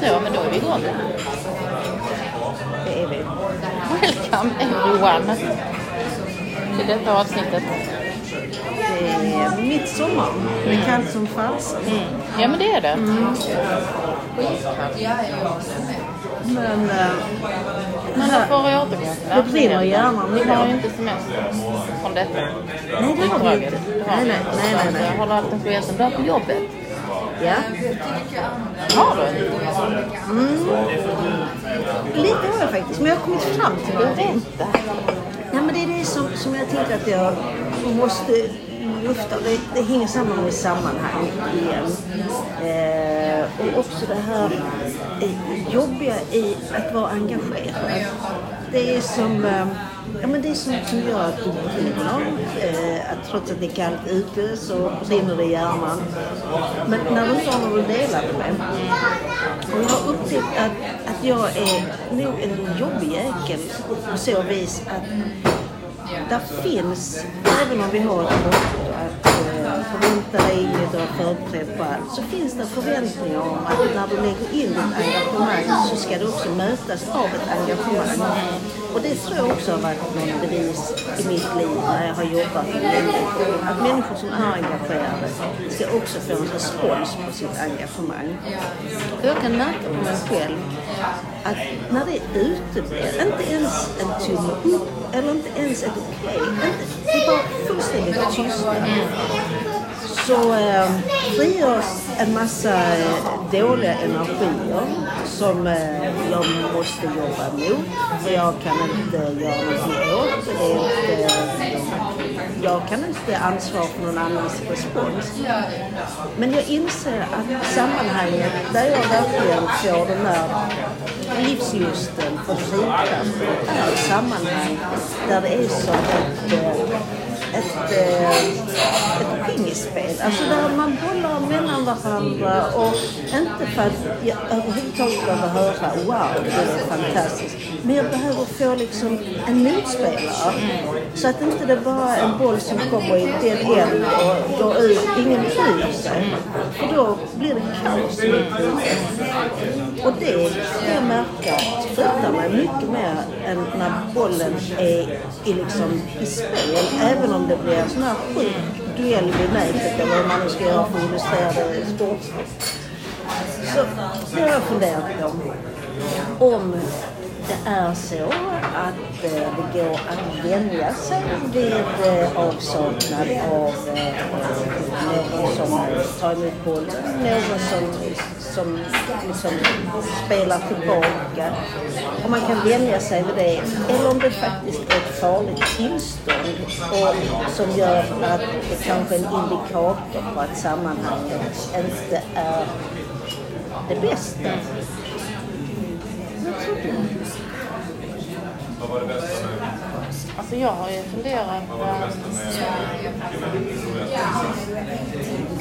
Så, men då är vi igång. Det är vi. Welcome everyone till detta avsnittet. Det är midsommar. Det är kallt som fasen. Ja, men det är det. Men eh, Men då får vi återgå till Det brinner i hjärnan Vi har ju inte semester från detta. Nej, det har vi inte. Nej, nej, nej, nej, nej. Jag har haft en sketen dag på jobbet. ja. Har du? Lite har jag faktiskt. Men jag har kommit fram till någonting. Berätta. Ja, men det är det som, som jag tänker att jag måste lufta. Det, det hänger samman med sammanhang igen. Eh, och också det här eh, jobbiga i att vara engagerad. Det är som, eh, ja, men det är sånt som gör att du brinner. Eh, att trots att det är kallt ute så brinner det i hjärnan. Men när du inte har någon att dela det med. Och jag har upptäckt att, att jag är nog en jobbig jäkel på så vis att där finns, även om vi har ett motto att eh, förvänta dig inget och vara förberedd på allt, så finns det förväntningar om att när du lägger in ditt engagemang så ska det också mötas av ett engagemang. Och det tror jag också har varit någon bevis i mitt liv när jag har jobbat med människor. Att människor som är engagerade ska också få en respons på sitt engagemang. Och jag kan märka på mig själv att när det uteblir, inte ens en tumme upp eller inte ens ett okej, okay, det är bara fullständigt tystnad. Så eh, frigörs en massa eh, dåliga energier som eh, jag måste jobba mot. För jag kan inte göra någonting åt det. är eh, jag kan inte ansvara för någon annans respons. Men jag inser att sammanhanget där jag verkligen får den där livslusten och drivkraften är sammanhang där det är som eh, ett, eh, ett, ett, ett pingisspel. Alltså där man bollar mellan varandra och inte för att jag överhuvudtaget behöver höra wow, det är fantastiskt. Men jag behöver få liksom en motspelare. Så att inte det bara är en boll som kommer i den änd och går ut, ingen bryr sig. För då blir det kaos mitt. Och det kan jag märka frutar mig mycket mer än när bollen är i, liksom, i spel. Även om det blir en sån här sjuk duell vid nätet eller vad man nu ska göra för att illustrera det sportsligt. Så det har jag funderat på. Om det är så att eh, det går att vänja sig vid eh, avsaknad av eh, någon som tar emot bollen, någon som, som liksom spelar tillbaka. Om man kan vänja sig vid det. Eller om det faktiskt är ett farligt tillstånd och, som gör att det kanske är en indikator på att sammanhanget inte är det bästa. Vad tror du? Alltså jag har ju funderat Vad var det bästa med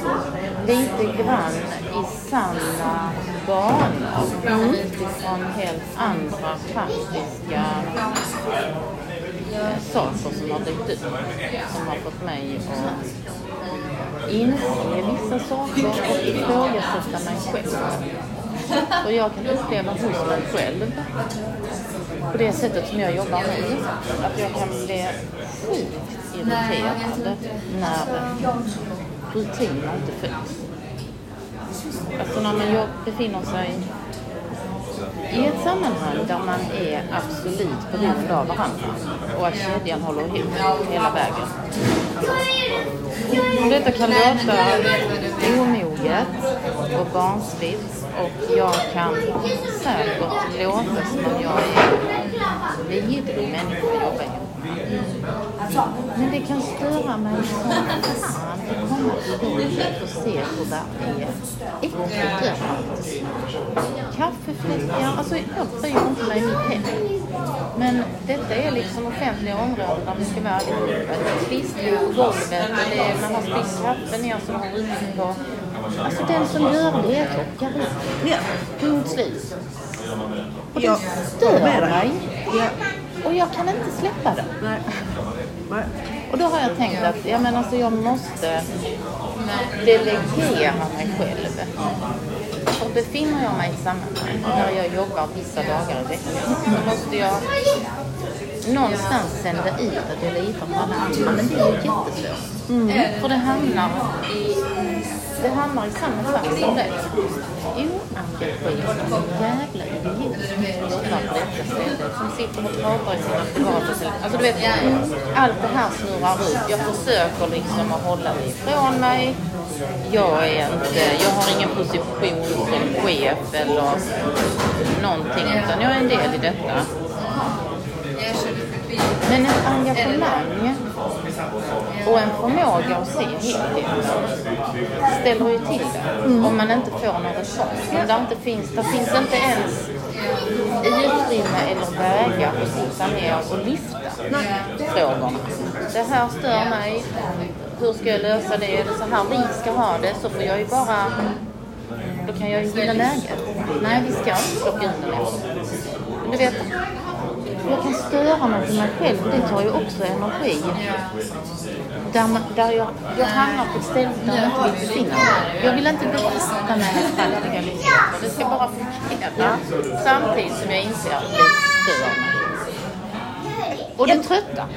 lite grann i samma banor utifrån helt andra praktiska saker som har dykt upp som har fått mig att inse vissa saker och ifrågasätta mig själv. Och jag kan uppleva hos mig själv på det sättet som jag jobbar nu. Att jag kan bli sjukt irriterad när rutiner inte följs. Alltså när man befinner sig i ett sammanhang där man är absolut beroende av varandra och att kedjan håller ihop hela vägen. Om detta kan låta omoget och barnsligt och jag kan säkert låta som om jag är en vidrig människa att jobba ihop. Men det kan störa mig som fan att komma till jobbet och se hur det är äckligt där faktiskt. Kaffefläckar, alltså jag bryr inte mig mitt hem. Men detta är liksom offentliga områden där vi ska vara allihopa. Det är klister på golvet och det är, man har spillt kaffe ner det har runnit på. Alltså den som gör det är klockare. Ja, Punkt slut. Och det stör mig. Ja. Och jag kan inte släppa det. Nej. Nej. Och då har jag tänkt att ja, men alltså, jag måste delegera mig själv. För befinner jag mig i sammanhang där jag jobbar vissa dagar i veckan så måste jag någonstans sända ut att jag litar på alla andra. Men det är ju jättesvårt. För det hamnar i, det hamnar i samma fack som det. Oengagerad jävla idiot som jobbar på detta ställe. Som sitter och pratar i sina privata. Alltså du vet, allt det här snurrar ut. Jag försöker liksom att hålla det ifrån mig. Jag är inte, jag har ingen position som chef eller någonting utan jag är en del i detta. Men ett engagemang och en förmåga att se helheten ställer ju till det om man inte får någon respons. Om det inte finns, det finns inte ens utrymme eller vägar att sitta ner och lyfta frågorna. Det här stör mig. Hur ska jag lösa det? Är det så här vi ska ha det så får jag ju bara då kan jag ju gilla läget. Nej, vi ska inte plocka ut den. Du vet, jag kan störa mig till mig själv. Det tar ju också energi. Där, man, där jag, jag hamnar på ett ställe där jag inte vill befinna mig. Jag vill inte belasta mig med praktikaliteter. Det ska bara fungera. Samtidigt som jag inser att det stör mig. Och det tröttar.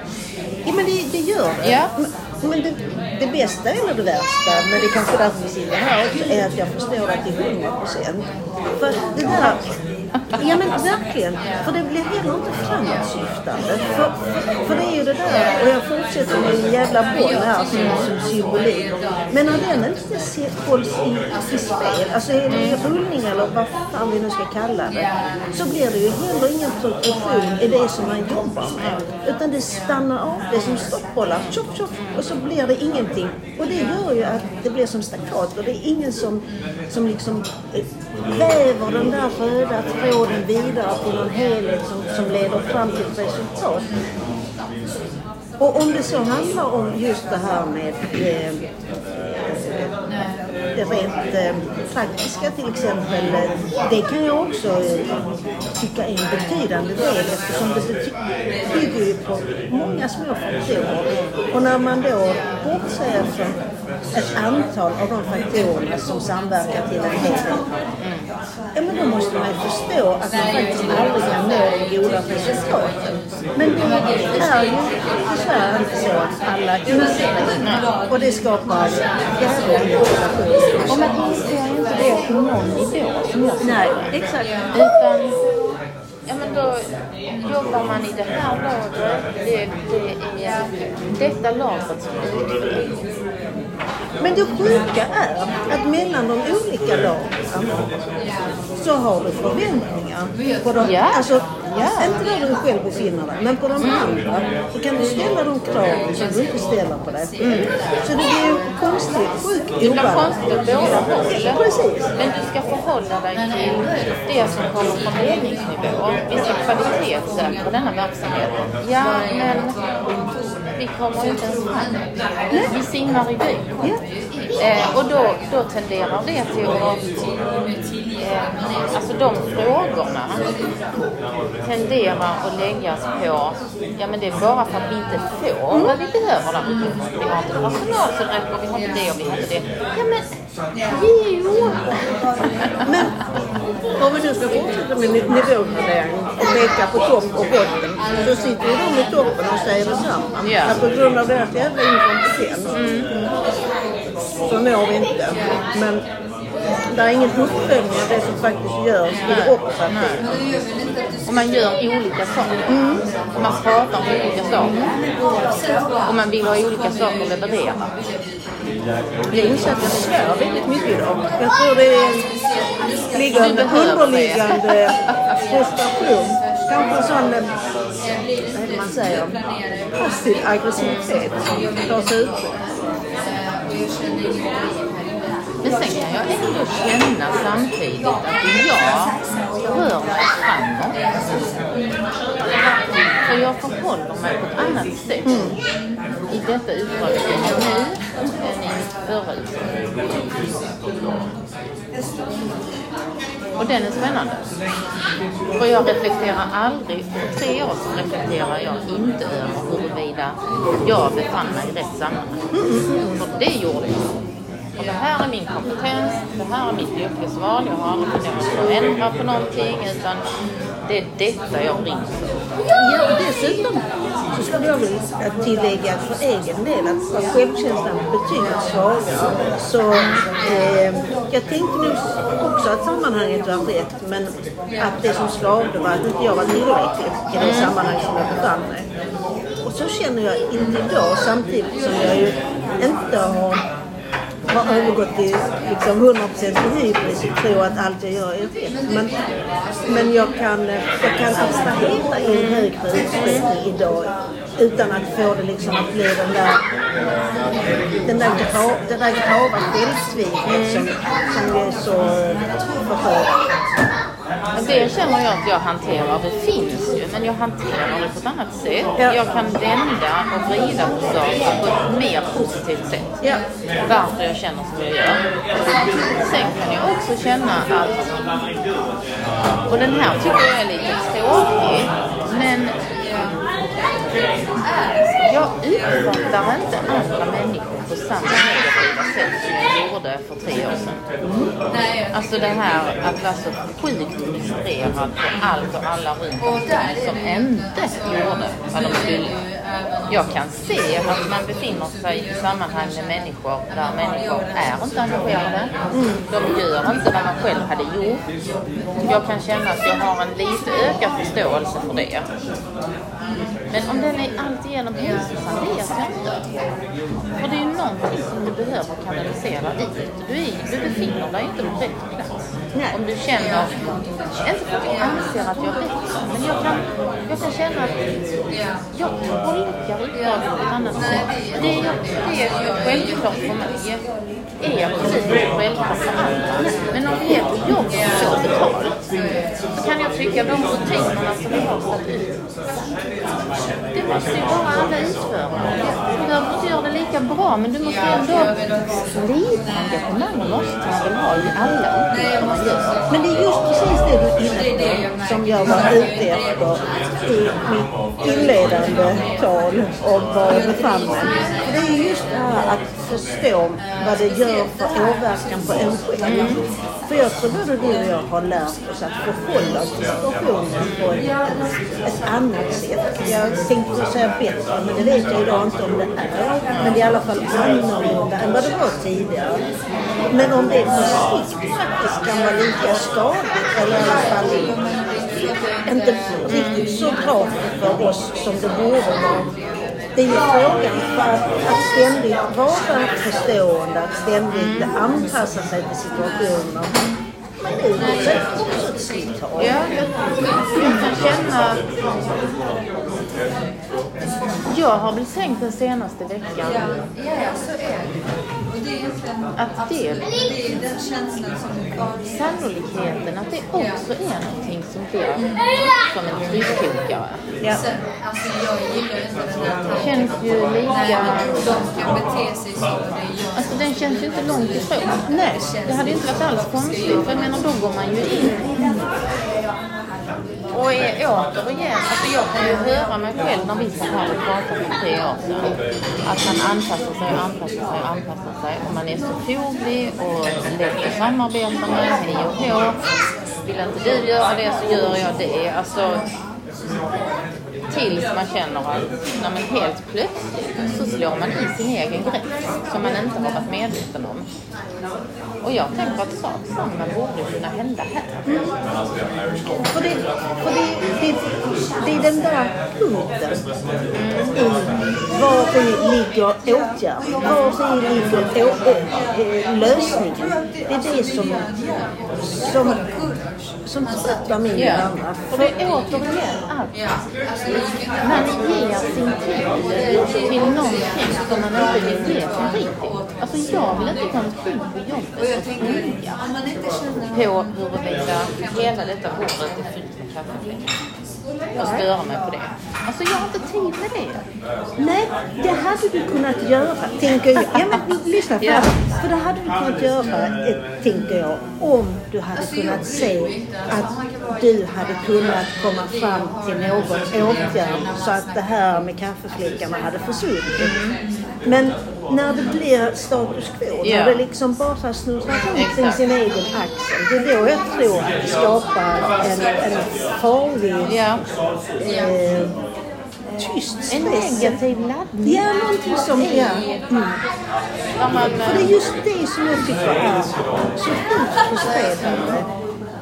Ja, men det, det gör det. Ja. Men, men det, det bästa eller det värsta, men det är kanske därför vi sitter här också, är att jag förstår att det är 100 procent. För det där, ja men verkligen, för det blir heller inte framåtsyftande. För, för det är ju det där, och jag fortsätter med en jävla boll här som, som symbolik. Men när den inte ser, hålls i, i spel, alltså i i rullning eller vad fan vi nu ska kalla det, så blir det ju heller ingen progression i det som man jobbar med. Utan det stannar av, det är som stoppbollar, tjoff tjoff, och så blir det ingenting. Och det gör ju att det blir som staccato. Det är ingen som, som liksom eh, väver den där röda tråden vidare till någon helhet som, som leder fram till ett resultat. Och om det så handlar om just det här med eh, det rent eh, praktiska till exempel, det kan jag också eh, tycka är en betydande del eftersom det bygger ju på många små faktorer. Och när man då bortser från ett antal av de faktorerna som samverkar till en helhet, ja men då måste man ju förstå att man faktiskt aldrig kan nå de goda resultaten. Men det är ju tyvärr inte så att alla inser. Och det skapar jävla irritation. Och man inser ju inte det på någon nivå som jag Nej, exakt. Utan, ja men då jobbar man i det här lagret. Det, det är detta lagret som utför. Men det sjuka är att mellan de olika lagen så har du förväntningar på de, Ja. alltså, Ja. inte där du själv befinner dig, men på de andra så kan du ställa de krav som du inte ställer på dig själv. Så det blir ju konstigt, sjuk Det blir konstigt åt båda hållen. Precis. Men du ska förhålla dig till det som kommer från ledningsnivå. Vi ska kvalitetssäkra denna verksamhet. Ja, men vi kommer inte ens framåt. Vi simmar i dy. Eh, och då, då tenderar det till att... Alltså de frågorna tenderar att läggas på, ja men det är bara för att vi inte får vad vi behöver där. Vi har inte personal som räcker, vi har inte det och vi har inte det. Ja men, jo! Men om vi nu ska fortsätta med ni- nivågradering och peka på topp och botten så sitter ju de i toppen och säger detsamma. Ja. Att på grund av deras jävla inkompetens så når vi inte. Men det är ingen uppföljning av det som faktiskt görs i det operativa. Och man gör olika saker. Och man pratar om olika saker. Och man vill ha olika saker att leverera. Jag inser att jag svär väldigt mycket idag. Jag tror det ligger en underliggande frustration. Kanske en sån, eh, vad det man säger, passiv aggressivitet tar sig uttryck. Men sen kan jag ändå känna samtidigt att jag rör mig framåt. För jag förhåller mig på ett annat sätt i detta uppdrag som jag nu än i mitt förra uppdrag. Och den är spännande. För jag reflekterar aldrig, för tre år sedan reflekterar jag inte över huruvida jag befann mig i rätt sammanhang. För det gjorde jag. Och det här är min kompetens, det här är mitt yrkesval, jag har aldrig funderat på att ändra på någonting utan det är detta jag brinner för. Ja, och dessutom så skulle jag vilja tillägga att för egen del att var självkänslan betydligt svagare. Så eh, jag tänkte nog också att sammanhanget var rätt men att det som slavde var att inte jag var tillräcklig i det sammanhang som jag befann mig. Och så känner jag inte idag samtidigt som jag ju inte har har övergått till liksom 100% till hybris och tror att allt jag gör är rätt. Men, men jag kan, jag kan abstrahera i en högre utsträckning idag utan att få det liksom att bli den där, den där, gra, den där grava självsviket som, som är så förförande. Men det känner jag att jag hanterar. Det finns ju, men jag hanterar det på ett annat sätt. Ja. Jag kan vända och vrida på saker på ett mer positivt sätt. Ja. Varför jag känner som jag gör. Sen kan jag också känna att, och den här tycker jag är lite tråkig, men jag uppfattar inte andra människor på samma negativa sätt som jag gjorde för tre år sedan. Alltså det här att vara så sjukt frustrerad på allt och alla runt omkring som inte gjorde vad de skulle. Jag kan se att man befinner sig i sammanhang med människor där människor är inte engagerade. De gör inte vad man själv hade gjort. Jag kan känna att jag har en lite ökad förståelse för det. Men om den är alltigenom hälsosam vet jag inte. För det är ju någonting som du behöver kanalisera ut. Du, är, du befinner dig inte på rätt plats. Nej. Om du känner, inte för att jag anser att jag är rätt, men jag kan, jag kan känna att jag tolkar uppdraget på ett annat sätt. Det är, det är självklart för mig är precis självklart för andra. Men om det är ett jobb som får betalt så kan jag tycka de rutinerna som vi har satt ut det måste ju bara alla utföra. Du behöver inte göra det bra men du måste ändå... Lite engagemang måste man väl ha i alla uppgifter man gör. Men det är just precis det du är inne på som jag var ute efter i mitt inledande tal om var jag det är just det här att förstå vad det gör för åverkan på enskilda mm. För jag tror både du och jag har lärt oss att förhålla oss till situationen på ett, ett annat sätt. Jag tänkte säga bättre, men det vet jag idag inte om det är. Men det alla fall annorlunda än vad det var tidigare. Men om det på sikt faktiskt kan vara lika skadligt eller i alla fall inte riktigt så bra för oss som det borde vara. Det är ju frågan för att, att ständigt vara förstående, att ständigt anpassa sig till situationer. Men det är ju också ett slitage. Ja, jag kan känna... Jag har väl tänkt den senaste veckan Ja, så är det. Och det är egentligen att det det är den känslan som sannolikheten att det också är någonting som blir som en tryckkokare. Ja. Sen, alltså jag gillar ju inte den här tanken. Känns ju lika... De kan bete sig så. Alltså den känns ju inte långt ifrån. Nej. Det hade ju inte varit alls konstigt. För jag menar, då går man ju in och är återigen, alltså jag kan ju höra mig själv när vi satt här och pratade för tre år sedan. Att man anpassar sig och anpassar sig och anpassar sig. Och man är så foglig och lätt att samarbeta med, hej och hå. Vill inte du göra det så gör jag det. Alltså, tills man känner att när man helt plötsligt så slår man i sin egen gräns som man inte har varit medveten om. Och jag tänker att sak samma borde kunna hända här. För det, för det, det, det är den där punkten i var i ligger åtgärden, var i ligger å, lösningen. Det är det som, som, som tröttar min Ja, hjärna. och det är återigen att man ger sin tid till någonting som man inte vill ge sin tid till. Alltså jag vill inte gå omkring på jobbet och känner på huruvida hela detta bordet är fyllt med kaffefläckar. Och störa mig på det. Alltså jag har inte tid med det. Nej, det hade du kunnat göra, tänker jag. Ja, men lyssna Ja. fram. För det hade du kunnat göra, eh, tänker jag, om du hade kunnat se att du hade kunnat komma fram till någon åtgärd så att det här med kaffefläckarna hade försvunnit. Men när det blir status quo, Ja. när det liksom bara snurrar runt Exakt. sin egen axel, det är då jag tror att det skapar en, en farlig Ja. eh, tyst En negativ laddning. Ja, någonting som... Ja. Mm. För det är eh, just det som jag tycker är så sjukt frustrerande.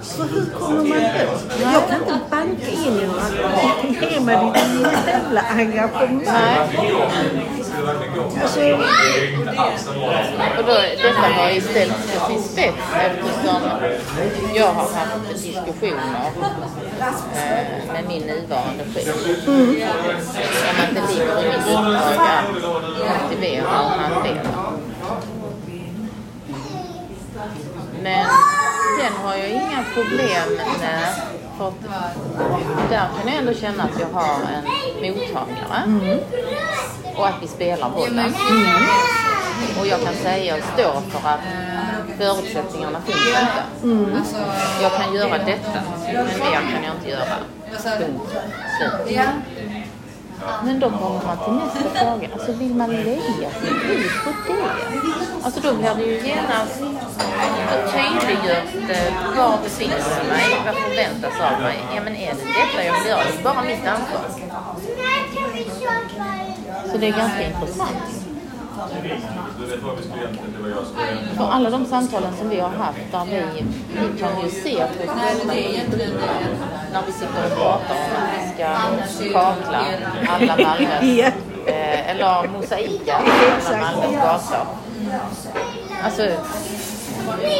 För hur kommer man åt? Jag kan inte banka in i några ge mig ditt jävla engagemang. Nej. Alltså, Och då, detta har ju ställts på sin spets eftersom jag har haft diskussioner eh, med min nuvarande chef. Om att det ligger i mitt uppdrag att motivera och handleda. Men den har jag inga problem med. För att där kan jag ändå känna att jag har en mottagare. Och att vi spelar bollen. Och jag kan säga och stå för att förutsättningarna finns inte. Jag kan göra detta, men mer kan jag inte göra. Punkt slut. Men då kommer man till nästa fråga. Alltså vill man lägga sin tid på det? Alltså då blir det ju genast, då tydliggörs det var befinner jag mig, vad förväntas av mig. Ja men är det detta jag vill göra? Det är bara mitt ansvar. Så det är ganska intressant. För alla de samtalen som vi har haft där vi, vi kan ju se på oss själva när vi sitter och pratar om att vi ska kakla alla Malmös, eh, eller mosaika alla Malmös gator. Alltså,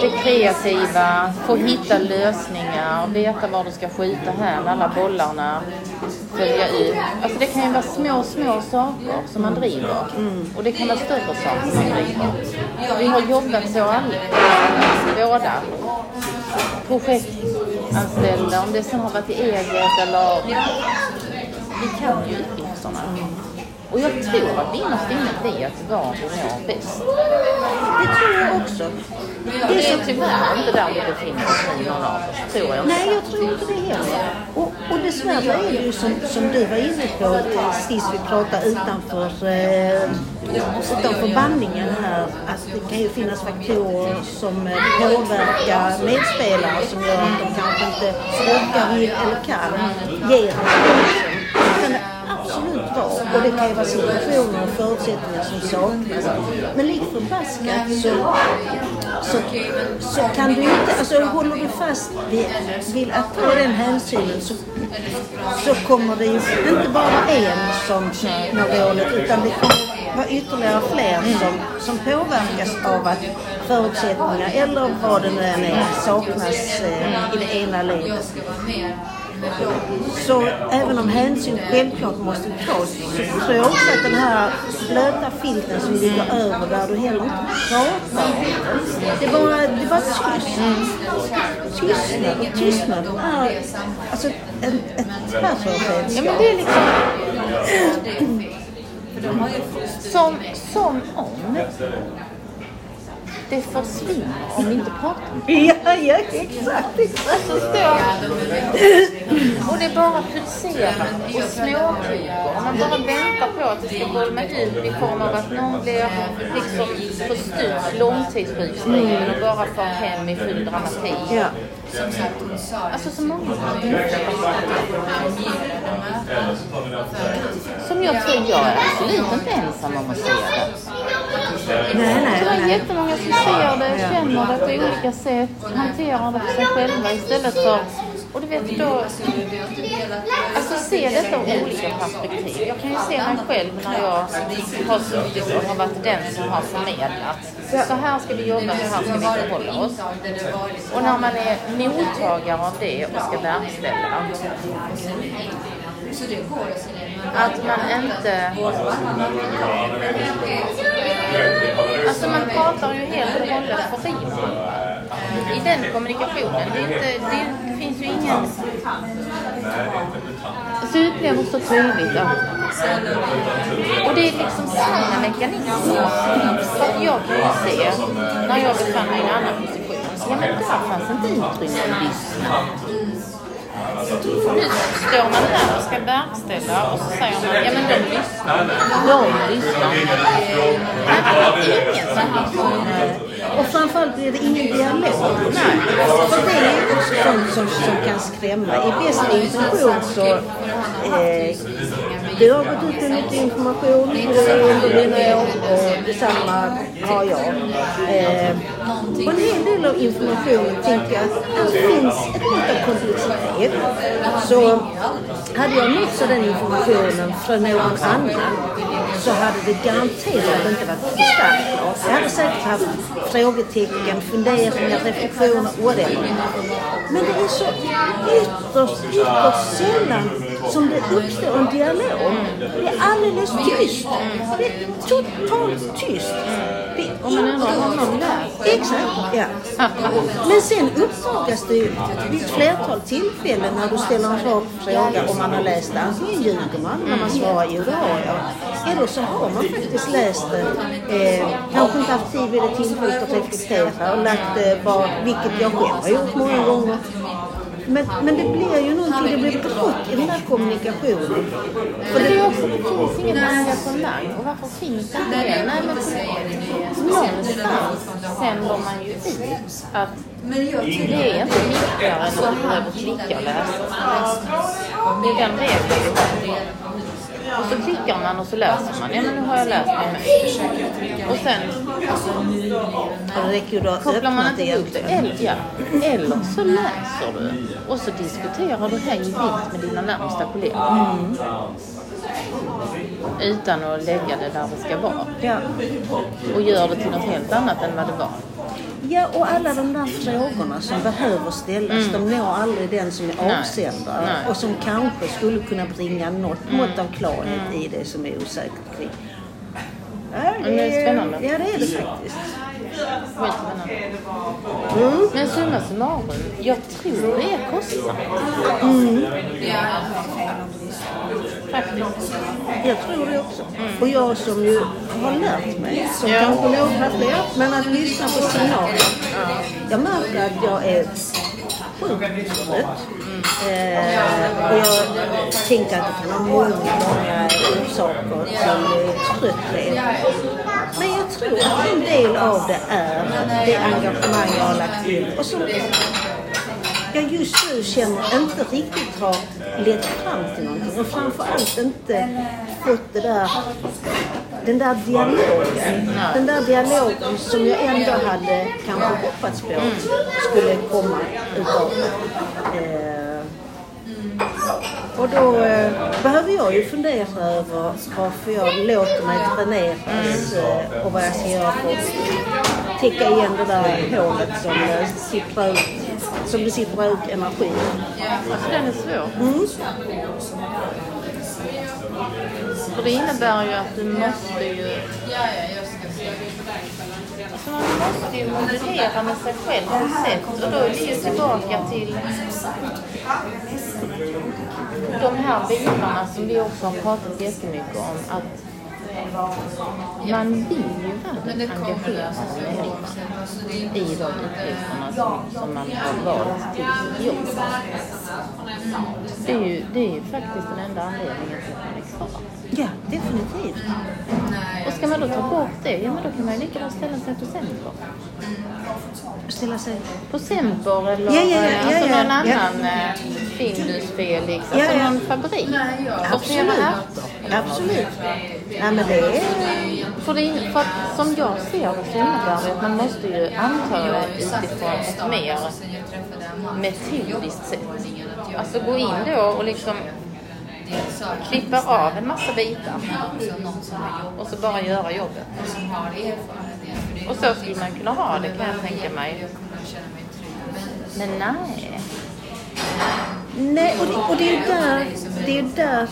det kreativa, få hitta lösningar, veta var du ska skjuta här, alla bollarna, följa ut. Alltså det kan ju vara små, små saker som man driver. Och det kan vara större saker man driver. Vi har jobbat så alla, båda. Projektanställda, om det sen har varit i eget eller... Vi kan ju uppgifterna. Och jag tror att vi innerst inne vet var vi mår bäst. det tror jag också. Det är tyvärr inte där vi befinner oss nu, någon av oss, tror jag. Nej, jag tror inte det heller. Och, och dessvärre är det ju som, som du var inne på sist vi pratade utanför, eh, utanför bandningen här, att det kan ju finnas faktorer som eh, påverkar medspelare som gör att de kanske inte orkar, vill eller kan ge absolut. Och det kan ju vara situationer och förutsättningar som saknas. Men lik förbaskat så så, så kan du inte, alltså håller du fast vid, vid att ta den hänsynen så, så kommer det ju inte bara en som når målet utan det kommer vara ytterligare fler som, som påverkas av att förutsättningar eller vad det nu än är saknas eh, i det ena ledet. Så även om hänsyn självklart måste tas så tror jag också att den här blöta filten som ligger över där du heller inte pratar. Det var, det var tyst. Tystnad och tystnad är alltså en, ett tvärföreteelse. Ja men det är liksom som, som om det försvinner om vi inte pratar om det. Ja, ja, exakt, exakt. Så står och det bara pulserar och. Och man bara väntar på att det ska bolma ut i form av att någon blir liksom studs långtidssjukskriven och bara far hem i full dramatik. Ja. Alltså så många Som jag tror jag är absolut inte ensam om att se det. Nej, Jag nej, tror det är nej. jättemånga som ser det, känner det på olika sätt, hanterar det för sig själva istället för... Och du vet då... Alltså se detta ur olika perspektiv. Jag kan ju se mig själv när jag har suttit och har varit den som har förmedlat. Så här ska vi jobba, så här ska vi förhålla oss. Och när man är mottagare av det och ska verkställa. Så det går att Att man inte... Alltså man pratar ju helt och hållet förbi. I den kommunikationen. Det, inte, det, finns ju ingen... Så jag upplever så tydligt att... Och det är liksom samma mekanism. För att jag kan ju se, när jag befann mig i en annan position, ja men där fanns inte utrymme att lyssna. Nu står man här och ska verkställa och så säger man, ja men de lyssnar. De lyssnar. Det är ingen som. Och framförallt blir det ingen dialog. Nej. För det är ju också sånt som, som kan skrämma. I bästa intention så eh, det har gått ut med mycket information under mina år och detsamma har jag. Eh, och en hel del av informationen tänker jag att det finns ett mått av komplexitet. Så hade jag nåtts av den informationen från någon annan så hade det garanterat inte varit kristallklart. Jag hade säkert haft frågetecken, funderingar, reflektioner, whatever. Men det är så ytterst, ytterst sällan som det uppstår en dialog. Det är alldeles tyst. Det är totalt tyst. Det är Om man undrar om någon läser. Exakt, ja. Men sen uppdagas det ju vid ett flertal tillfällen när du ställer en rak fråga om man har läst det. Antingen ljuger man när man svarar jo det har jag. Eller så har man faktiskt läst det. Eh, kanske inte haft tid vid det tillfället att reflektera och lagt det bara, vilket jag själv har gjort många gånger. Men, men det blir ju någonting, det blir brott i den här kommunikationen. För det är också, det finns inget engagemang. Och varför finns det inte det? Nej, men någonstans sänder man ju ut att det är inte viktigare än att du behöver klicka och läsa. Det är den regeln vi har. Och så klickar man och så läser man. Ja, men nu har jag läst min mail. Och sen kopplar man inte upp det. Eller, ja. Eller så läser du och så diskuterar du hej vilt med dina närmsta kollegor. Utan att lägga det där det ska vara. Ja. Och gör det till något helt annat än vad det var. Ja, och alla de där frågorna som behöver ställas, de når aldrig den som är avsändare och som kanske skulle kunna bringa något mått av klarhet i det som är osäkert kring. Ja, det är spännande. Ja, det är det faktiskt. Mm. Men summa summarum, jag tror det är kostsamt. Faktiskt. Jag tror det också. Och jag som ju har lärt mig, som Ja. kanske några fler, men att lyssna på signaler. Jag märker att jag är sjukt trött. Eh, och jag tänker att det kan ha många, många orsaker till trötthet. Men jag tror att en del av det är det engagemang jag har lagt in. Och som jag just nu känner inte riktigt har lett fram till någonting och framförallt inte fått det där, den där dialogen. Den där dialogen som jag ändå hade kanske hoppats på skulle komma utav. Eh, och då eh, behöver jag ju fundera över varför jag låter mig dräneras eh, och vad jag ska göra för att täcka igen det där hålet som, eh, sipprar ut, som det sipprar ut energi. Alltså den är svår. Mm. För det innebär ju att du måste ju... Alltså man måste ju modellera med sig själv på sätt. Och då är det ju tillbaka till de här bitarna som vi också har pratat jättemycket om. Att man vill ju verkligen engagera sig i, de uppgifterna som, som man har valt till jobb. Det är, ju, det är ju faktiskt den enda anledningen till att man är kvar. Ja, definitivt. Och ska man då ta bort det, ja men då kan man ju lika gärna ställa sig på Semper. Ställa sig... På Semper eller Ja, ja, ja, alltså någon annan eh, Findus Felix, Ja, alltså någon fabrik. Absolut. Absolut. Ja, men det är... För, det, för att som jag ser det så innebär det att man måste ju anta det utifrån ett mer metodiskt sätt. Alltså gå in då och liksom klippa av en massa bitar och så bara göra jobbet. Och så skulle man kunna ha det kan jag tänka mig. Men nej. Nej, och det, och det är ju där, det är där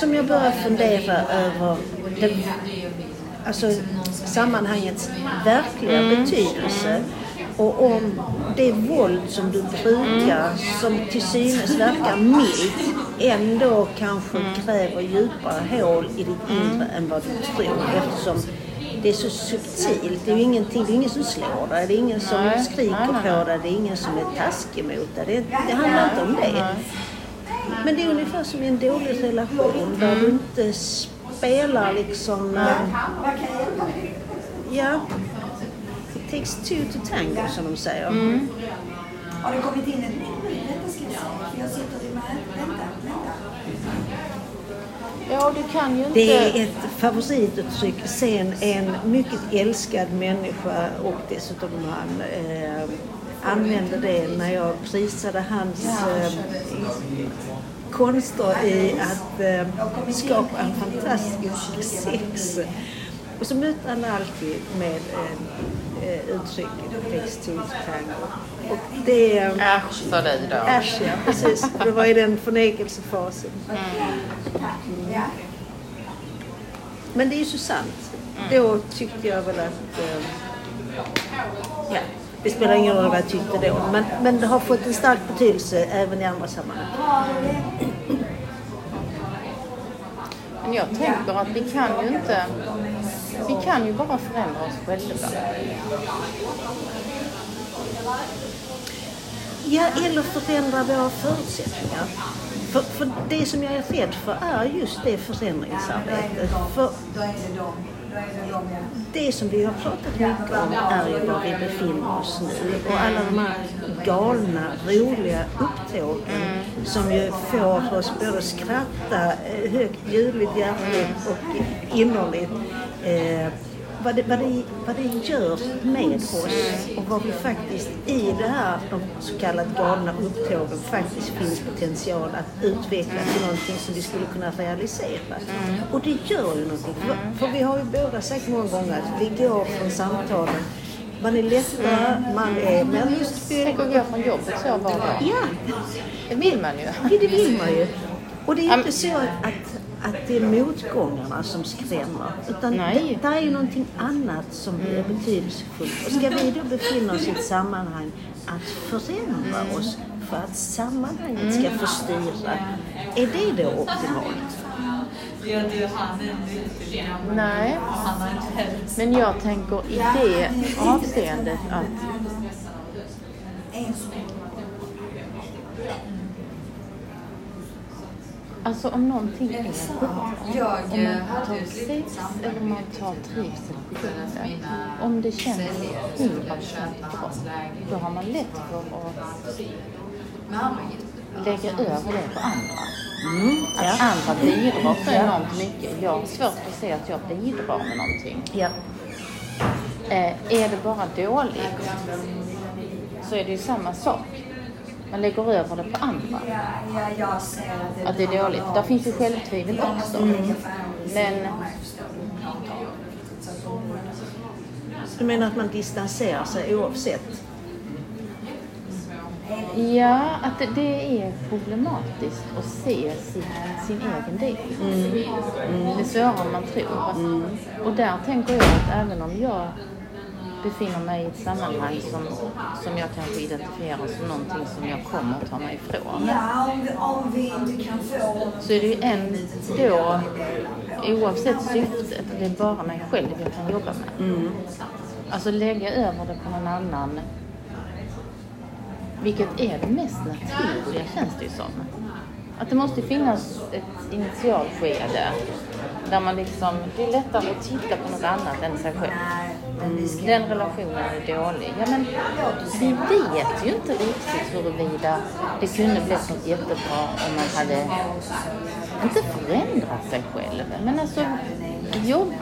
som jag börjar fundera över det, alltså, sammanhangets verkliga betydelse. Och om det våld som du brukar, som till synes verkar milt, ändå kanske kräver djupare hål i ditt inre än vad du tror eftersom det är så subtilt. Det är ju ingenting, det är ingen som slår dig, det är ingen som Nej, skriker nej, nej, på dig, det är ingen som är taskig mot dig. Det, det handlar inte om det. Men det är ungefär som i en dålig relation där du inte spelar liksom... eh, Ja, takes two to tango som de säger. Har det kommit in ett nytt? Vänta ska jag se. Jag sitter i med. Vänta, vänta. Ja, du kan ju inte... Det är ett favorituttryck sen en mycket älskad människa och dessutom han eh, använde det när jag prisade hans eh, konster i att eh, skapa en fantastisk sex. Och så mötte han alltid med eh, eh, textil tango. Och det... Äsch sa du då. Äsch, ja, precis. Det var i den förnekelsefasen. Ja. Men det är ju så sant. Då tyckte jag väl att... Eh, ja, det spelar ingen roll vad jag tyckte då. Men, men det har fått en stark betydelse även i andra sammanhang. Men jag tänker att vi kan ju inte... Vi kan ju bara förändra oss själva. Ja, eller förändra våra förutsättningar. För, för det som jag är rädd för är just det förändringsarbetet. För det som vi har pratat mycket om är ju var vi befinner oss nu. Och alla de här galna, roliga upptågen som ju får oss både att skratta eh, högt, ljudligt, hjärtligt och innerligt. Eh, vad, det, vad, det, vad det gör med oss och vad vi faktiskt i det här, de så kallade galna upptågen, faktiskt finns potential att utveckla till någonting som vi skulle kunna realisera. Och det gör ju någonting. För, vi har ju båda sagt många gånger att vi går från samtalen man är lättare, man är mer lustfylld. Tänk att gå från jobbet så var dag. Ja, Det vill man ju. det, det vill man ju. Och det är inte så att, att, att det är motgångarna som skrämmer. Utan Nej. det, det är någonting annat som är betydelsefullt. Och ska vi då befinna oss i ett sammanhang att förändra oss för att sammanhanget ska få styra, är det då optimalt? Nej. Men jag tänker i det avseendet att Alltså om någonting är bra, om man tar sex eller om man tar trivsel på jobbet, om det känns 100% bra, då har man lätt för att lägga över det på andra. Att andra bidrar så enormt mycket. Jag har svårt att se att jag bidrar med någonting. Ja. Eh, är det bara dåligt så är det ju samma sak. Man lägger över det på andra. Att det är dåligt. Där finns ju självtvivel också. Men Du menar att man distanserar sig oavsett? ja, att det, det är problematiskt att se sin, sin egen del. Det är svårare än man tror. Och där tänker jag att även om jag befinner mig i ett sammanhang som, som jag kanske identifierar som någonting som jag kommer att ta mig ifrån. Så är det ju ändå, oavsett syftet, det är bara mig själv jag kan jobba med. Alltså lägga över det på någon annan, vilket är det mest naturliga känns det ju som. Att det måste finnas ett initialskede där man liksom, det är lättare att titta på något annat än sig själv. Den relationen är dålig. Ja, men vi vet ju inte riktigt huruvida det kunde blivit något jättebra om man hade, inte förändrat sig själv, men alltså jobb.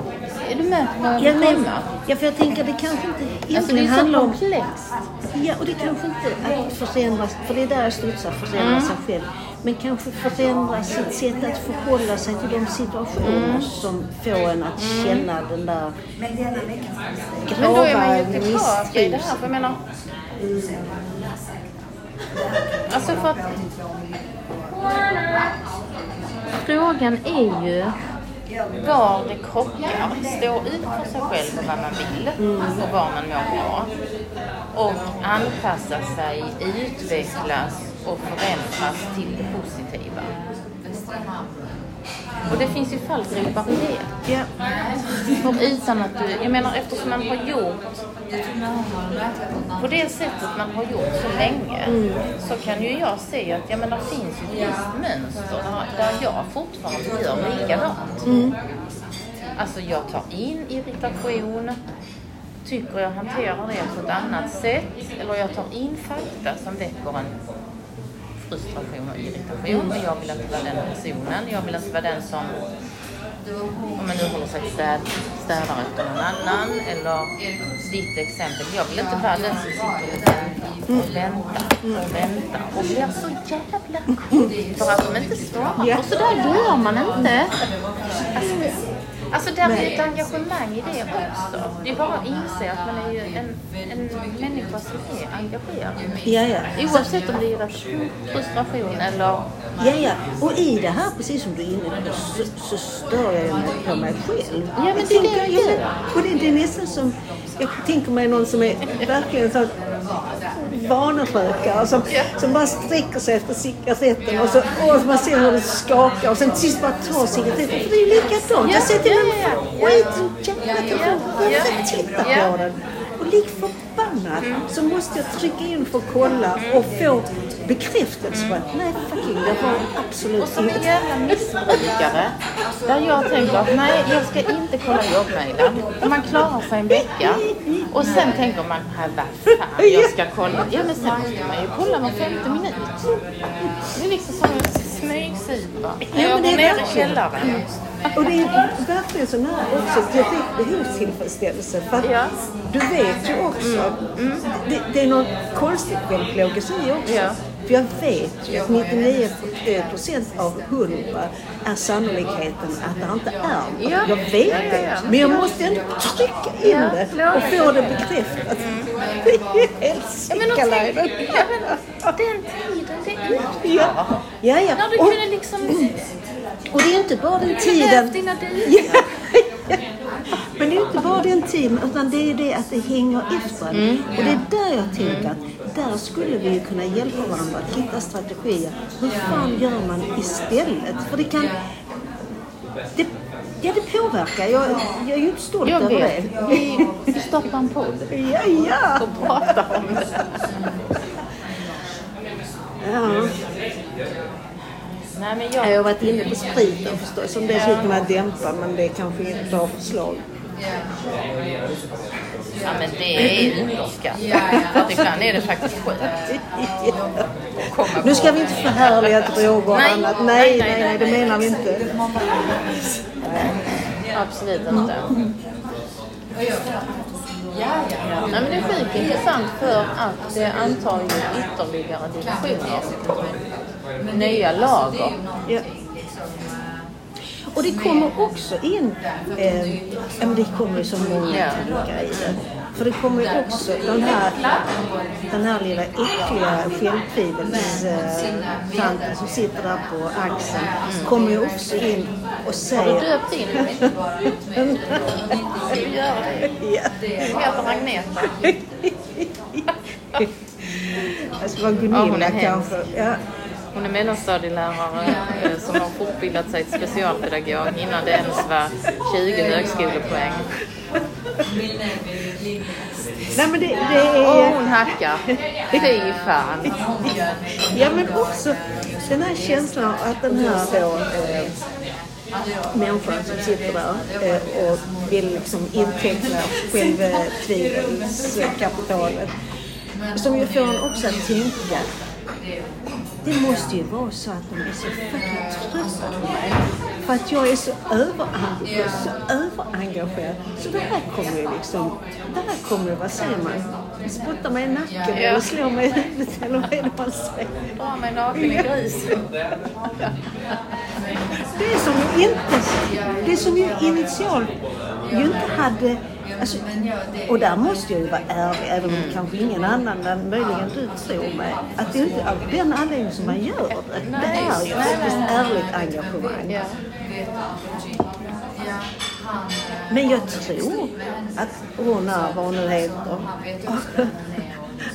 Är du med på vad jag Ja, vill komma? ja, för jag tänker det kanske inte Alltså det egentligen är så handlar om... komplext. Ja, och det kanske inte att förändras, för det är där jag studsar, förändra sig själv. Men kanske förändra sitt sätt att förhålla sig till de situationer som får en att känna den där Men den är mycket Men då är man ju grava tillbaka i det här, för jag menar... Alltså för att... Frågan är ju var det krockar. Stå ut för sig själv och vad man vill och var man mår bra. Och anpassa sig, utvecklas och förändras till det positiva. Och det finns ju fallgropar i det. Ja. För utan att du, jag menar eftersom man har gjort på det sättet man har gjort så länge så kan ju jag se att ja, men det finns ett visst mönster där, jag fortfarande gör likadant. Alltså jag tar in irritation, tycker jag hanterar det på ett annat sätt eller jag tar in fakta som väcker en frustration och irritation och jag vill inte vara den personen. Jag vill inte vara den som om man nu håller sig städ, städar efter någon annan eller ditt exempel. Jag vill inte vara den som sitter och väntar och väntar och blir så jävla kort för att de inte svarar. Och så där gör man inte. Alltså, alltså där är ett engagemang i det också. Det är bara att inse att man är ju en, en människa som är engagerad. Ja, ja. Oavsett om det är frustration eller... Ja, ja. Och i det här, precis som du är inne på, så, så stör jag mig på mig själv. Ja, men det är det jag ja, gör. Och det, det är nästan som, jag tänker mig någon som är verkligen så vanerökare som, som bara sträcker sig efter cigaretten och så och man ser hur det skakar och sen till sist bara tar cigaretten. För det är ju likadant. Jag säger till mig, skit jävla Varför titta på den? Och lik förbannat så måste jag trycka in för att kolla och få bekräftelse på att nej fucking det var absolut Och som en jävla missbrukare. Där jag tänker att nej, jag ska inte kolla jobbmailen. Och man klarar sig en vecka. Och sen tänker man, här vad fan, jag ska kolla. Ja men sen måste man ju kolla var femte minut. Det är liksom som en smygsupa. men Jag det är verkligen. Och det är verkligen sån här också direkt behovstillfredsställelse. För Ja. du vet ju också, det, det är något konstigt självplågeri också. Ja. För jag vet ju att 99 procent av 100 är sannolikheten att det inte är något. Ja. Jag vet det. Men jag måste ändå trycka in det och få det bekräftat. Det är helt men den tiden, det är. Ja, ja. ja. När du Och, kunde liksom och det är inte bara den tiden. dina duvor. Men det är inte bara den tiden, utan det är det att det hänger efter en. Och det är där jag tänker att där skulle vi ju kunna hjälpa varandra att hitta strategier. Hur fan gör man istället? För det kan... Det, ja, det påverkar. Jag, jag är ju inte stolt Jag över vet. det. Vi, vi startar en podd Ja, ja. och pratar om det. ja. Nej, Jag jag, har varit inne på spriten förstås, som skulle kunna dämpa, men det är kanske inte ett bra förslag. Ja, men det är. För att ibland är det faktiskt skönt Nu ska vi inte förhärliga droger och Nej. annat. Nej, Nej, nej, det menar vi inte. Absolut inte. Nej, men det är sjukt intressant för att det antar ju ytterligare divisioner. Nya lager. Ja. Och det kommer också in, eh, det kommer ju så många Ja. tankar i det. För det kommer ju också den här, den här lilla äckliga självtvivelstanten som sitter där på axeln, kommer ju också in och Har du säger... döpt in? Ska du göra det? Ja. Heter Agneta. Jag ska vara Gunilla kanske. Ja. Hon är mellanstadielärare eh, som har fortbildat sig till specialpedagog innan det ens var 20 högskolepoäng. Nej men det, det Och är... hon hackar. Fy fan. Ja men också den här känslan av att den här då, eh, människan som sitter där eh, och vill liksom inteckna självtvivelskapitalet. Som ju får en också att tänka det måste ju vara så att de är så fucking trötta på mig. För att jag är så överengagerad, så överengagerad. Så det här kommer ju liksom, det här kommer ju, vad säger man? Spotta mig i nacken Ja. eller slå mig i huvudet eller vad är det man säger? Dra mig naken i grisen. Det är som ju inte, det som ju initialt ju inte hade, alltså, och där måste jag ju vara ärlig, även om kanske ingen annan än möjligen du tror mig, att det är inte av den anledningen som man gör det. Det är ju faktiskt ärligt engagemang. Ja. Men jag tror att hon är vad hon nu heter.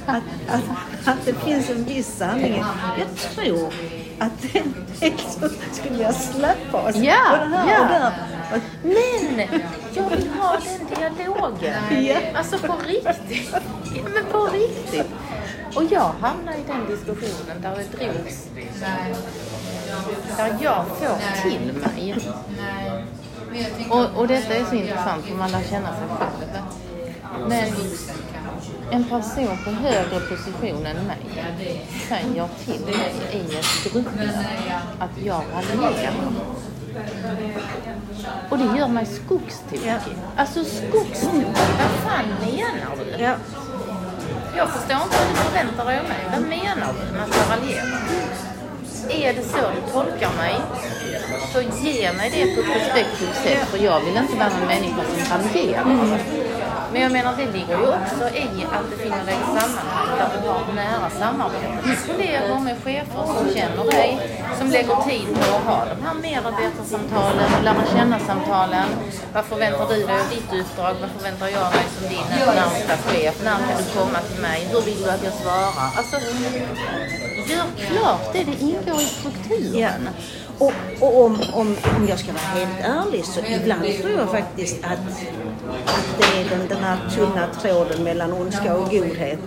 Att, att, att det finns en viss sanning. Jag tror att den liksom skulle vilja släppa oss. Ja, och det här ja. och där. Men jag vill ha den dialogen. Ja. Alltså på riktigt. Ja, men på riktigt. Och jag hamnar i den diskussionen där det drogs, där jag får till mig. Jag Och, och detta är så intressant för man lär känna sig själv. Men en person på högre position än mig säger till mig i ett gruppmöte att jag raljerar. Och det gör mig skogstokig. Ja. Alltså skogstokig, vad fan menar du? ja. Jag förstår inte vad du förväntar dig av mig. Vad menar du med att jag raljerar? Är det så du tolkar mig, så ge mig det på ett respektfullt sätt. För jag vill inte vara en människa som raljerar. Men jag menar, det ligger ju också i att befinna dig i sammanhang där du har nära samarbete med kollegor, med chefer som känner dig, som lägger tid på att ha de här medarbetarsamtalen, lära känna-samtalen. Vad förväntar du dig av ditt uppdrag? Vad förväntar jag mig som din närmsta chef? När kan du komma till mig? Hur vill du att jag svarar? Alltså, gör klart det. Det ingår i strukturen. Ja. Och, och om, om, om jag ska vara helt ärlig så ibland tror jag faktiskt att, att det är den, den här tunna tråden mellan ondska och godhet.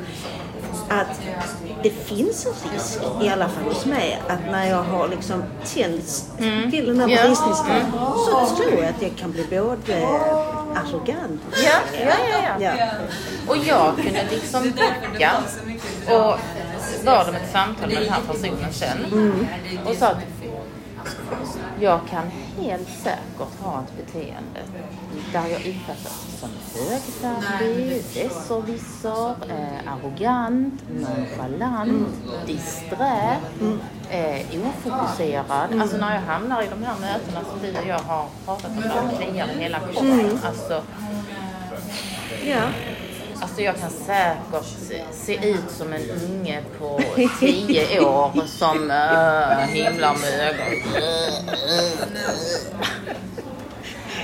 Att det finns en risk, i alla fall hos mig, att när jag har liksom tänts till den här Ja. bristningsgraden så tror jag att jag kan bli både arrogant Ja, ja, ja, ja. Ja. Och jag kunde liksom backa och bad om ett samtal med den här personen sen. Och sa att jag kan helt säkert ha ett beteende där jag uppfattas som högfärdig, besserwisser, eh, arrogant, nonchalant, disträ, eh, ofokuserad. Alltså när jag hamnar i de här mötena som du och jag har pratat om, där kliar hela kroppen. Alltså, Ja. Alltså jag kan säkert se, ut som en unge på 10 år som äh, himlar med ögonen.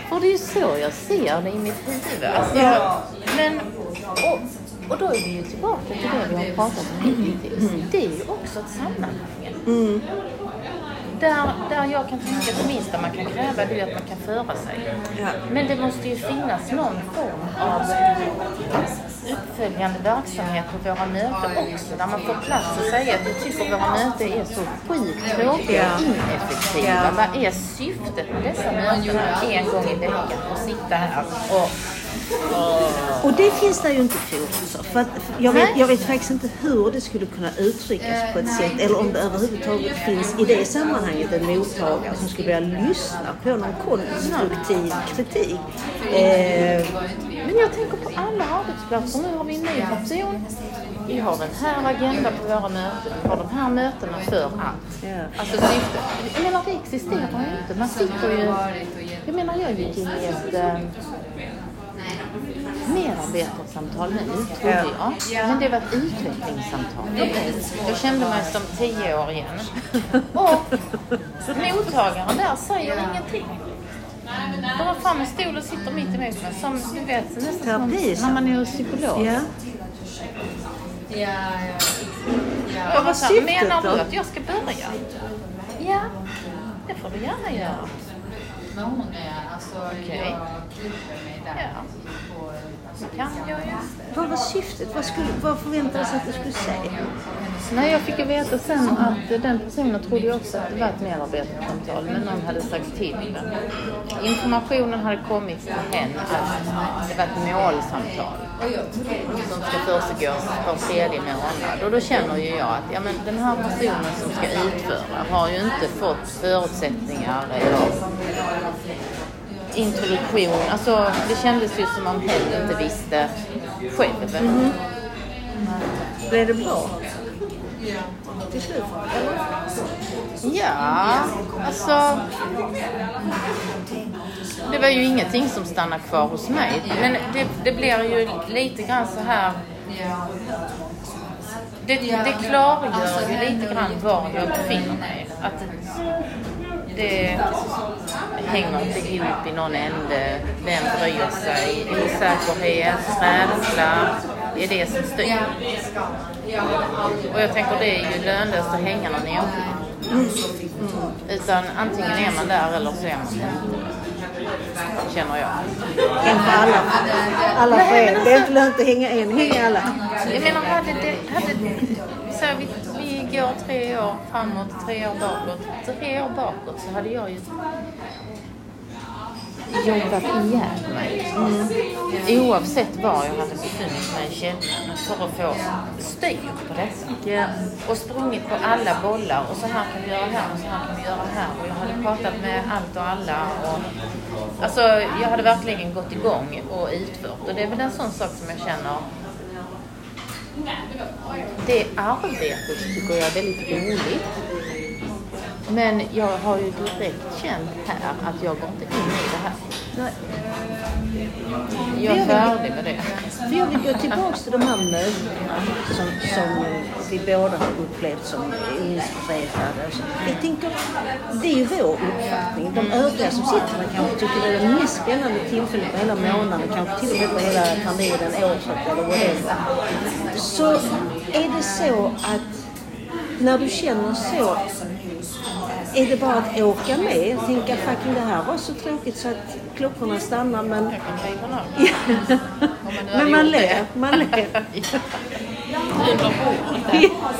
För det är ju så jag ser det i mitt huvud. Alltså, Ja. men, och, och då är vi ju tillbaka till det vi har pratat om hittills. Det är ju också ett sammanhang. Där, där jag kan tänka att det minsta man kan kräva det är att man kan föra sig. Ja. Men det måste ju finnas någon form av uppföljande verksamhet på våra möten också. Där man får plats att säga att jag tycker våra möten är så sjukt tråkiga och ineffektiva. Vad är syftet med dessa möten en gång i veckan? Att sitta här och... Och det finns det ju inte fog för. för att jag, vet, jag vet faktiskt inte hur det skulle kunna uttryckas på ett sätt eller om det överhuvudtaget finns i det sammanhanget en mottagare som skulle vilja lyssna på någon konstruktiv kritik. Eh, Men jag tänker på alla arbetsplatser. Nu har vi en ny person. Vi har den här agendan på våra möten. Vi har de här mötena för att. Alltså. Jag menar det existerar ju inte. Man sitter ju... Jag menar jag gick in i ett eh, medarbetarsamtal nu, trodde jag. Men det var ett utvecklingssamtal. Jag kände mig som tio år igen. Och mottagaren där säger ingenting. Drar fram en stol och sitter mitt emot mig som du vet, nästan som när man är hos psykolog. ja. Ja, ja. Jag Vad var syftet menar då? du att jag ska börja? Ja, det får du gärna göra. Men hon är alltså, Okej. jag klipper mig där. Ja. På, Det kan jag ju. Vad var syftet? Vad, skulle, vad förväntades att du skulle säga? Nej, jag fick ju veta sen att den personen trodde ju också att det var ett medarbetarsamtal, men någon hade sagt till. Informationen hade kommit till henne att det var ett målsamtal som ska försiggå var tredje månad. Och då känner ju jag att ja, men den här personen som ska utföra har ju inte fått förutsättningar eller introduktion. Alltså, det kändes ju som om hen inte visste själv. Blev det bra? Till slut? Eller? Ja, alltså... Det var ju ingenting som stannade kvar hos mig. Men det, det blir ju lite grann så här... Det, det klargör ju lite grann var jag befinner mig. Att det hänger inte ihop i någon ände. Vem bryr sig? Osäkerhet, rädsla. Det är det som styr. Och jag tänker det är ju lönlöst att hänga någon enskild. Utan antingen är man där eller så är man inte. Känner jag. För alla. Alla för en. Det är inte lönt att hänga en, hänga alla. Jag menar, hade det... Hade, så vi går tre år framåt, tre år bakåt. Tre år bakåt så hade jag ju jobbat ihjäl mig. Mm. Oavsett var jag hade befunnit mig i kedjan för att få styr på detta. Ja. Och sprungit på alla bollar och så här kan vi göra här och så här kan vi göra här. Och jag hade pratat med allt och alla. Och, alltså jag hade verkligen gått igång och utfört. Och det är väl en sån sak som jag känner det arbetet tycker jag är väldigt roligt. Men jag har ju direkt känt här att jag går inte in i det här. Jag är färdig med det. För jag vill gå tillbaka till de här mötena som, som vi båda har upplevt som inspirerade. Jag tänker, det är ju vår uppfattning. De övriga som sitter där kanske tycker det är det mest spännande tillfället på hela månaden, kanske till och med på hela terminen, året eller whatever. Så är det så att när du känner så är det bara att åka med? Och tänka fucking det här var så tråkigt så att klockorna stannar men... Men man ler, man ler.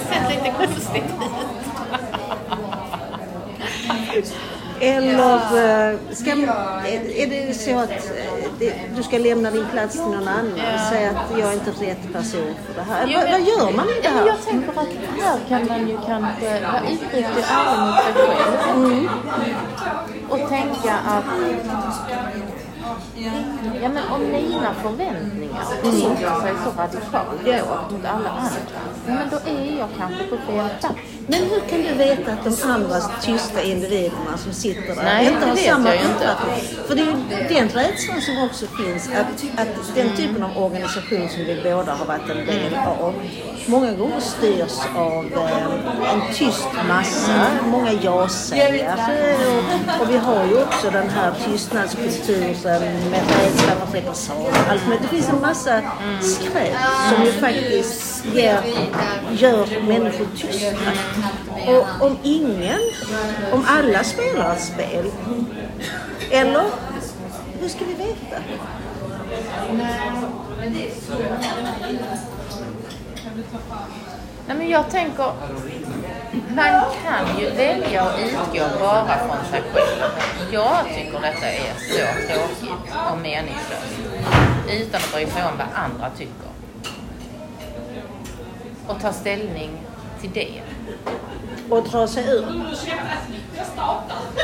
Sett lite konstigt. ut. Eller eh, ska, är, det så att eh, du ska lämna din plats till någon annan och säga att jag är inte rätt person för det här? Jo, vad, vad gör man i det här? Jag tänker att här kan man ju kanske vara och ärlig mot sig själv. Mm. Och tänka att Ja men om mina förväntningar skiljer sig så radikalt åt mot alla andra, men då är jag kanske på fel plats. Men hur kan du veta att de andra tysta individerna som sitter där Nej, inte har samma uppfattning? För det är ju den rädslan som också finns att, att den typen av organisation som vi båda har varit en del av många gånger styrs av eh, en tyst massa, många ja-sägare. Och, och vi har ju också den här tystnadskulturen med rädsla för repressalier. Allt. Det finns en massa skräp som ju faktiskt ger, gör människor tysta. Och om ingen, om alla spelar ett spel, eller hur ska vi veta? Nej men jag tänker, man kan ju välja att utgå bara från sig själv. Jag tycker detta är så tråkigt och meningslöst. Utan att bry sig om vad andra tycker. Och ta ställning till det. Och dra sig ur.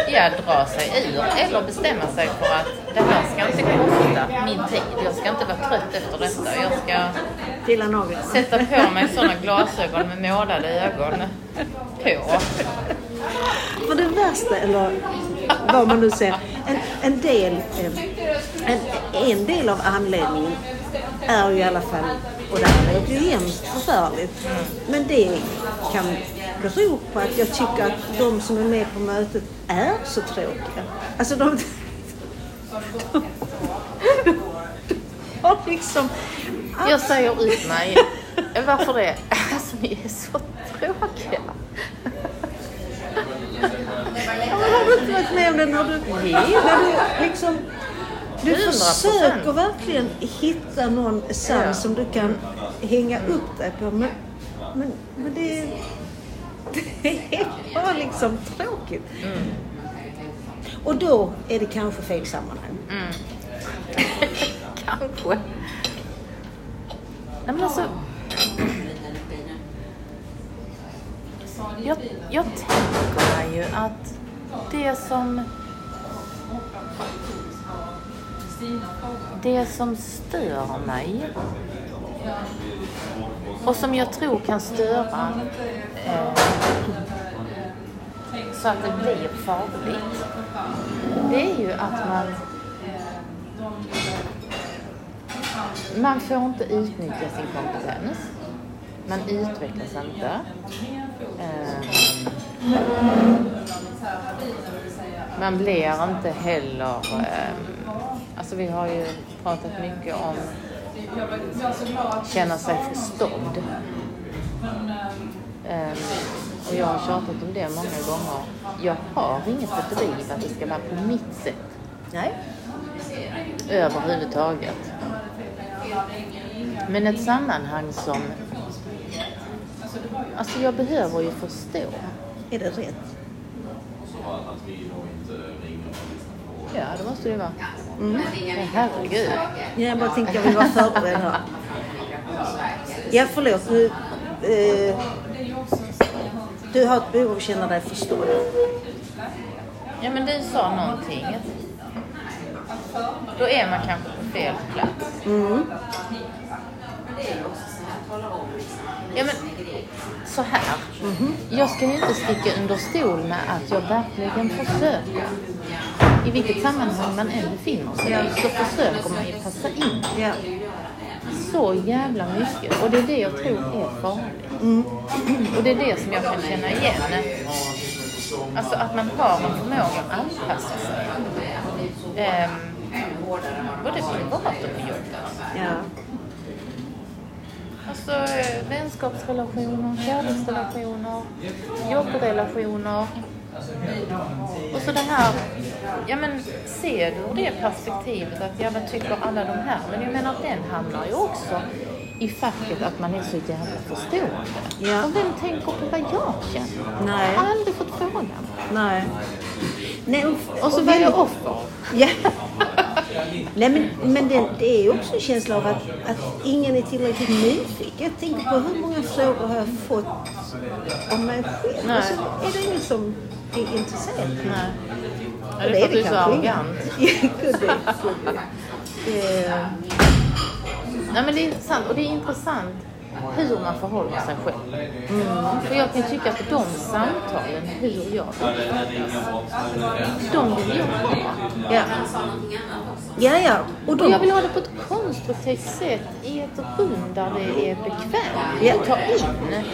Ja, dra sig ur eller bestämma sig för att det här ska inte kosta min tid. Jag ska inte vara trött efter detta. Jag ska sätta på mig sådana glasögon med målade ögon på. För det värsta, eller vad man nu säger, en, en del, eh, en, en del av anledningen är ju i alla fall, och det här låter ju hemskt förfärligt, men det kan bero på att jag tycker att de som är med på mötet är så tråkiga. Alltså de, de, de har liksom Jag säger ut mig. Varför det? Alltså ni är så tråkiga. Har du inte varit med om det när du, när du liksom du 100%. försöker verkligen hitta någon sans Ja. som du kan hänga upp dig på men, men, men det, det är bara liksom tråkigt. Och då är det kanske fel sammanhang. Kanske. Nej men alltså. Jag, jag tänker ju att det som det som stör mig och som jag tror kan störa eh, så att det blir farligt det är ju att man man får inte utnyttja sin kompetens. Man utvecklas inte. Eh, Man blir inte heller... eh, Alltså vi har ju pratat mycket om känna sig förstådd. Eh, och jag har tjatat om det många gånger. Jag har inget driv att det ska vara på mitt sätt Nej. överhuvudtaget. Men ett sammanhang som... Alltså jag behöver ju förstå. Är det rätt? Ja, det måste det vara. Mm. Herregud. Ja, jag bara tänkte jag vill vara förberedd här. Ja, förlåt. Nu, eh, du har ett behov av att känna dig förstådd. Ja, men du sa någonting. Då är man kanske på fel plats. Mm. Ja, men så här. Jag ska ju inte sticka under stol med att jag verkligen försöker. I vilket sammanhang man än befinner sig i så försöker man ju passa in Ja. så jävla mycket. Och det är det jag tror är farligt. Och det är det som jag kan känna igen. Alltså att man har en förmåga att anpassa sig. Ehm, både privat och på jobbet. Ja. Alltså eh, vänskapsrelationer, kärleksrelationer, jobbrelationer. Och så det här, ja men ser du ur det perspektivet att ja vad tycker alla de här? Men jag menar den hamnar ju också i facket att man är så jävla förstående. Ja. Och vem tänker på vad jag känner? Nej. Jag har aldrig fått frågan. Nej. Nej, och, Och så och var jag offer. Ja. Nej, men, men det, det är också en känsla av att, att ingen är tillräckligt nyfiken. Jag tänker på hur många frågor har jag fått om mig själv? Och så är det ingen som är intresserad. Nej. Ja, Och det är för att du är så arrogant. Eh, Nej men det är sant och det är intressant hur man förhåller sig själv. Mm. För jag kan tycka att de samtalen, hur jag de vill jag ha. Ja. Ja, ja. Och Och de, jag vill ha det på ett konstruktivt sätt i ett rum där det är bekvämt Ja. att ta in.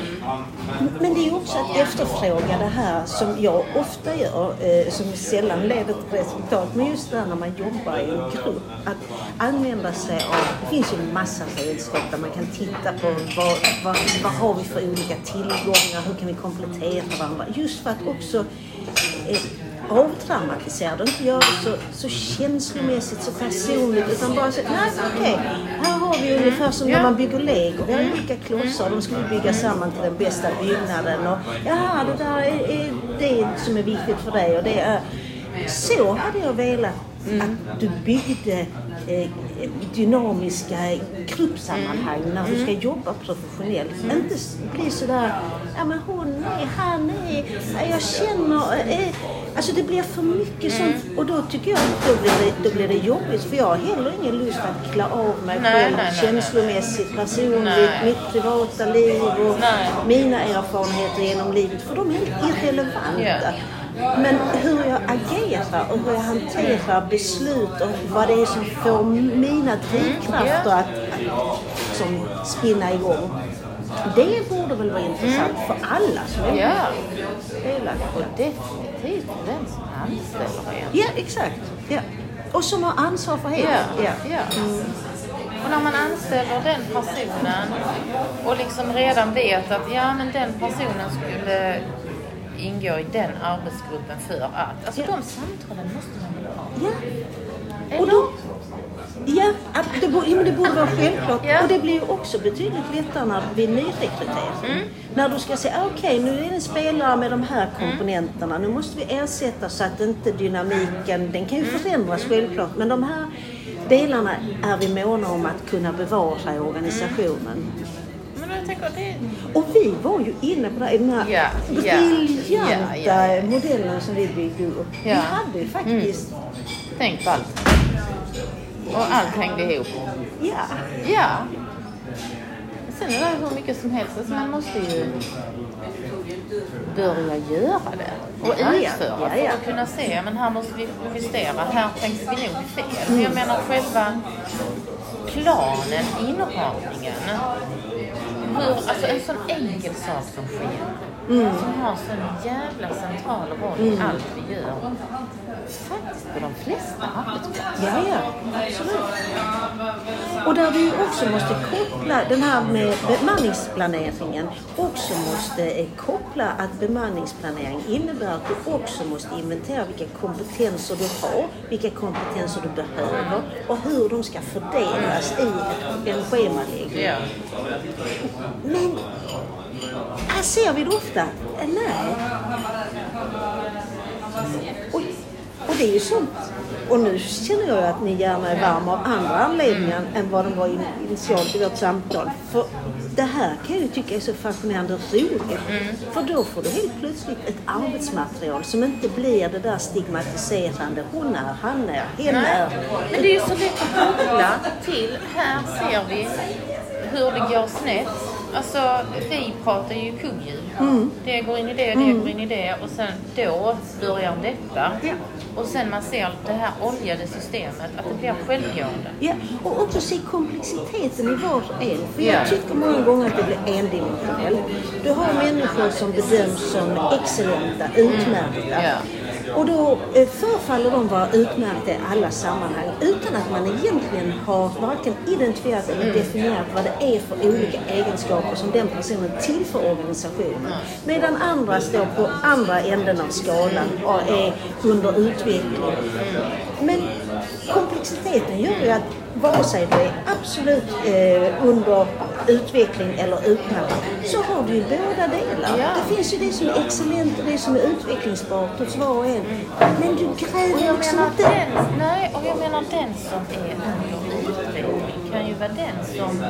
Men det är ju också att efterfråga det här som jag ofta gör, eh, som sällan leder till resultat. Men just det här när man jobbar i en grupp, att använda sig av, det finns ju en massa redskap där man kan titta på vad, vad, vad har vi för olika tillgångar, hur kan vi komplettera varandra. Just för att också eh, avdramatisera det, inte göra det så, så känslomässigt, så personligt, utan bara säga, nej okej, här har vi ungefär som när Ja. man bygger lego. Vi har olika klossar, de ska vi bygga samman till den bästa byggnaden. Och, Jaha, det där är, är det som är viktigt för dig och det är... Så hade jag velat att du byggde eh, dynamiska gruppsammanhang när du ska jobba professionellt. Inte s- bli sådär, ja men hon är, han är, ja, jag känner, eh, alltså det blir för mycket sånt och då tycker jag att då blir det, då blir det jobbigt för jag har heller ingen lust att klä av mig Nej, själv nej, nej, känslomässigt, personligt, Nej. mitt privata liv och mina erfarenheter genom livet för de är helt irrelevanta. Men hur jag agerar och hur jag hanterar beslut och vad det är som får mina drivkrafter Ja. att, att som spinna igång. Det borde väl vara intressant för alla som är Ja, delaktiga. För den som anställer en. Ja, exakt. Ja. Och som har ansvar för Ja, helheten. ja. Och när man anställer den personen och liksom redan vet att ja men den personen skulle ingå i den arbetsgruppen för att. Alltså Ja. de samtalen måste man väl ha? Ja. Och då, ja, att det, borde, ja, det borde vara självklart. Ja. Och det blir ju också betydligt lättare när vid nyrekrytering. När du ska säga, ah, okej nu är det en spelare med de här komponenterna. Nu måste vi ersätta så att inte dynamiken, den kan ju förändras självklart. Men de här delarna är vi måna om att kunna bevara i organisationen. Det... Och vi var ju inne på den här ja, briljanta ja, ja, ja. modellen som vi byggde upp. Vi hade ju faktiskt, Tänk på allt. Och allt hängde ihop. ja, Ja. Sen är det hur mycket som helst. Alltså man måste ju börja göra det och Ja, utföra Ja, för ja. att kunna se men här måste vi justera, här tänkte vi nog fel. Men jag menar själva planen, inramningen. Hur, alltså en sån enkel sak som sker. Som har så en jävla central roll i allt vi gör. Faktiskt på de flesta arbetsplatser. Ja, ja, absolut. Och där du också måste koppla den här med bemanningsplaneringen också måste eh, koppla att bemanningsplanering innebär att du också måste inventera vilka kompetenser du har, vilka kompetenser du behöver och hur de ska fördelas i en schemaläggning. Ja. Men här ser vi det ofta. Eh, Nej. Och, och det är ju sånt. Och nu känner jag att ni gärna är varma av andra anledningar än vad de var in- initialt i vårt samtal. För det här kan jag ju tycka är så fascinerande roligt. För då får du helt plötsligt ett arbetsmaterial som inte blir det där stigmatiserande. Hon är, han är, hen är. Men det är ju så lätt att koppla till, här ser vi hur det går snett. Alltså, vi pratar ju kugghjul. Det går in i det, det går in i det och sen då börjar detta. Ja. Och sen man ser det här oljade systemet, att det blir självgående. Ja, och också se komplexiteten i var och en. För Ja. jag tycker många gånger att det blir endimensionellt. Du har människor som bedöms som excellenta, utmärkta. Ja. Och då förfaller förefaller de vara utmärkta i alla sammanhang utan att man egentligen har varken identifierat eller definierat vad det är för olika egenskaper som den personen tillför organisationen. Medan andra står på andra änden av skalan och är under utveckling. Men komplexiteten gör ju att vare sig du är absolut eh, under utveckling eller utmattad så har du ju båda delar. Ja. Det finns ju det som är excellent och det som är utvecklingsbart hos var och en. Men du gräver liksom menar inte... den, nej, och jag menar den som är under utveckling kan ju vara den som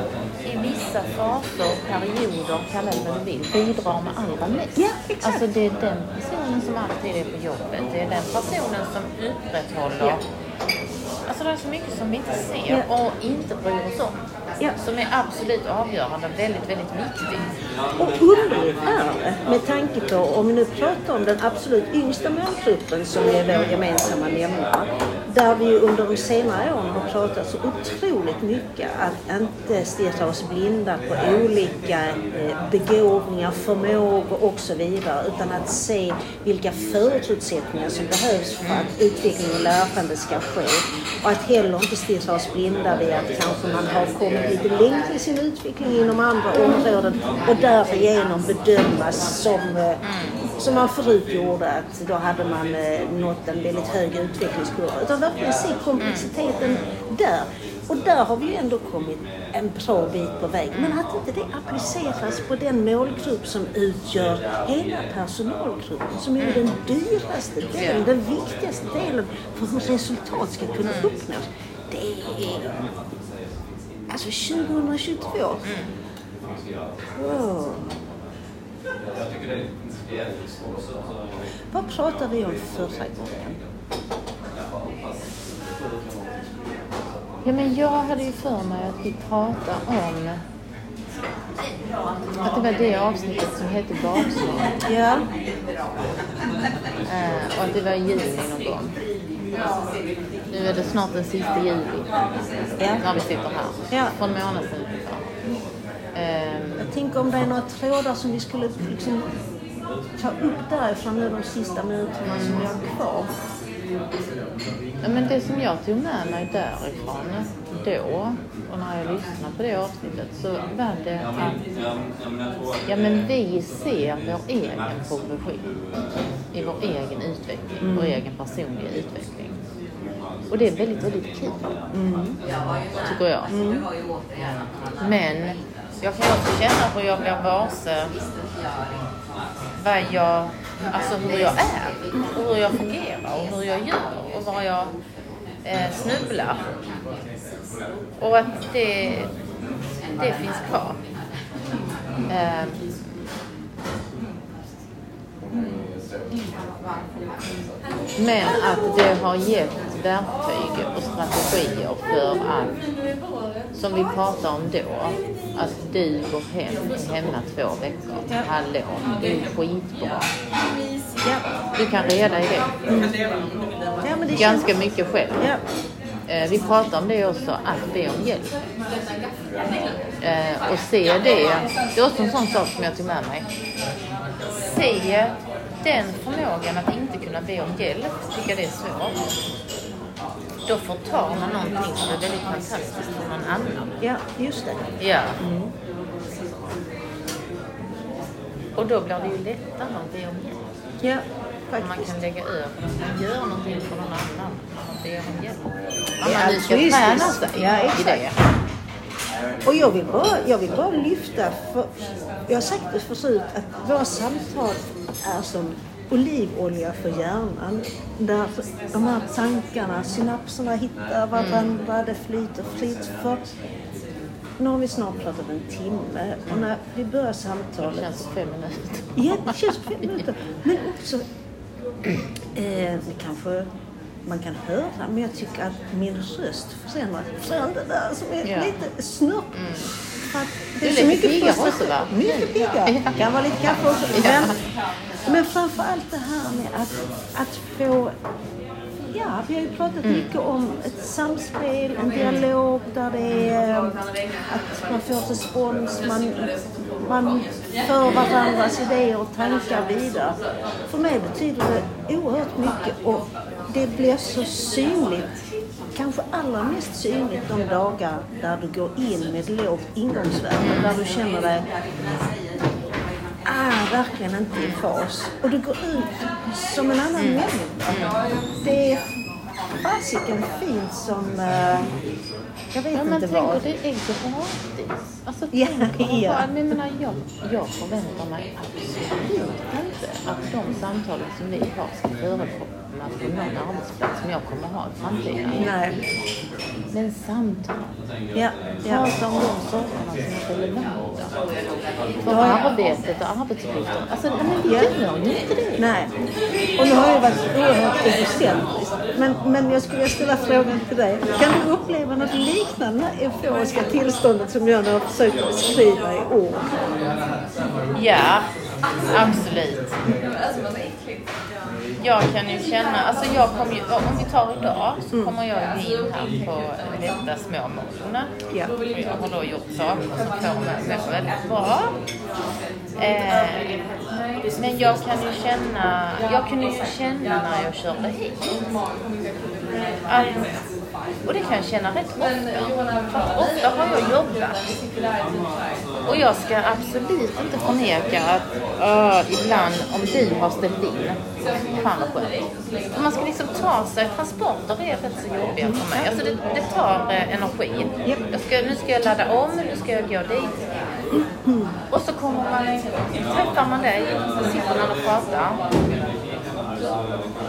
i vissa faser, perioder, kalla det vad du vill, bidrar med allra mest. Ja, exakt. Alltså det är den personen som alltid är på jobbet. Det är den personen som upprätthåller Ja. Alltså det är så mycket som vi inte ser och inte bryr oss om. Ja. Som är absolut avgörande, väldigt, väldigt viktigt. Och underligt är det med tanke på, om vi nu pratar om den absolut yngsta målgruppen som är vår gemensamma nämnare, där vi under de senare åren har pratat så otroligt mycket att inte stirra oss blinda på olika eh, begåvningar, förmågor och så vidare, utan att se vilka förutsättningar som behövs för att utveckling och lärande ska ske. Och att heller inte stirra oss blinda vid att kanske man har kommit lite längre i sin utveckling inom andra områden och därigenom bedömas som, eh, som man förut gjorde, att då hade man eh, nått en väldigt hög utvecklingskurva. Utan verkligen se komplexiteten där. Och där har vi ju ändå kommit en bra bit på väg. Men att inte det appliceras på den målgrupp som utgör hela personalgruppen, som är den dyraste delen, den viktigaste delen för hur resultat ska kunna uppnås. Det är... Alltså 2022. Wow. Vad pratade vi om gången? Ja, men jag hade ju för mig att vi pratade om att det var det avsnittet som hette bakslag. Ja. Eh, och att det var i juli någon gång. Nu är det snart den sista juli Ja. när vi sitter här. Ja. För en månad sedan ungefär. Tänker om det är några trådar som vi skulle liksom ta upp därifrån nu de sista minuterna som vi har kvar. Ja, men det som jag tog med mig därifrån då och när jag lyssnade på det avsnittet så var det att ja, men vi ser vår egen progression i vår egen utveckling, vår egen personliga utveckling. Och det är väldigt, väldigt kul. Tycker jag. Men jag kan också känna hur jag blir varse vad jag, alltså hur jag är och hur jag fungerar och hur jag gör och var jag eh, snubblar. Och att det, det finns kvar. Eh, men att det har gett verktyg och strategier för att, som vi pratade om då, att du går hem, är hemma två veckor. Hallå, det är skitbra. Ja. Du kan reda i det. Ja, men det Ganska mycket själv. Ja. Eh, Vi pratar om det också, att be om hjälp. Eh, och se det, det är också en sån sak som jag tog med mig. se den förmågan att inte kunna be om hjälp, tycker jag det är svårt. Då förtar man någonting som är väldigt fantastiskt för någon annan. Ja, just det. Ja. Och då blir det ju lättare att be om hjälp. Ja, Om man faktiskt. kan lägga över, man gör någonting för någon annan. Man ber om hjälp. Det är man ska altruistiskt. sig Ja, exakt. det. Och jag vill bara, jag vill bara lyfta, för jag har sagt det förut, att våra samtal är som olivolja för hjärnan. Där de här tankarna, synapserna hittar varandra, det flyter flyt. För nu har vi snart pratat en timme och när vi börjar Det samtalet känns som fem minuter. Ja, det känns fem minuter. Men också, eh, det kanske man kan höra, men jag tycker att min röst försämras. Från det där som är Ja. lite snurr. För att det Du är så mycket frustration. också, va? Mycket piggare. Kan vara lite kaffe också. Men, men framför allt det här med att, att få Ja, vi har ju pratat Mm. mycket om ett samspel, en dialog där det är eh, att man får respons, man, man för varandras idéer och tankar vidare. För mig betyder det oerhört mycket och det blir så synligt, kanske allra mest synligt de dagar där du går in med lågt ingångsvärde, där du känner dig är verkligen inte i fas. Och du går ut som en annan människa. Det är fasiken fint som... eh, jag vet Ja, men inte tänk vad. att det är gratis. Alltså, Ja, tänk ja. bara- men menar, jag, jag förväntar mig absolut inte att de samtalen som vi har ska förekomma på någon arbetsplats som jag kommer ha i framtiden. Nej. Men samtal. Ja, ja. Prata om de sakerna som är relevanta. För arbetet och arbetsuppgifter. Alltså, nej, men vi Ja. gör ju inte det. Nej. Och nu har jag varit oerhört egocentriskt. Men, men jag skulle vilja ställa frågan till dig. Kan du uppleva något liknande euforiska tillståndet som jag nu har försökt beskriva i ord? Ja, absolut. Jag kan ju känna, alltså jag kommer ju, om vi tar idag så kommer jag ju in här på detta småmålen. Ja. Och jag har då gjort saker som får mig att må väldigt bra. Eh, men jag kan ju känna, jag kunde ju känna när jag körde hit. Att, och det kan jag känna rätt ofta. Ofta har jag jobbat. Och jag ska absolut inte förneka att uh, ibland om du har ställt in, fan vad skönt. Man ska liksom ta sig, transporter är rätt så jobbiga för mig. Alltså det, det tar eh, energi. Jag ska, nu ska jag ladda om, nu ska jag gå dit. Och så kommer man, träffar man dig, sitter man och pratar.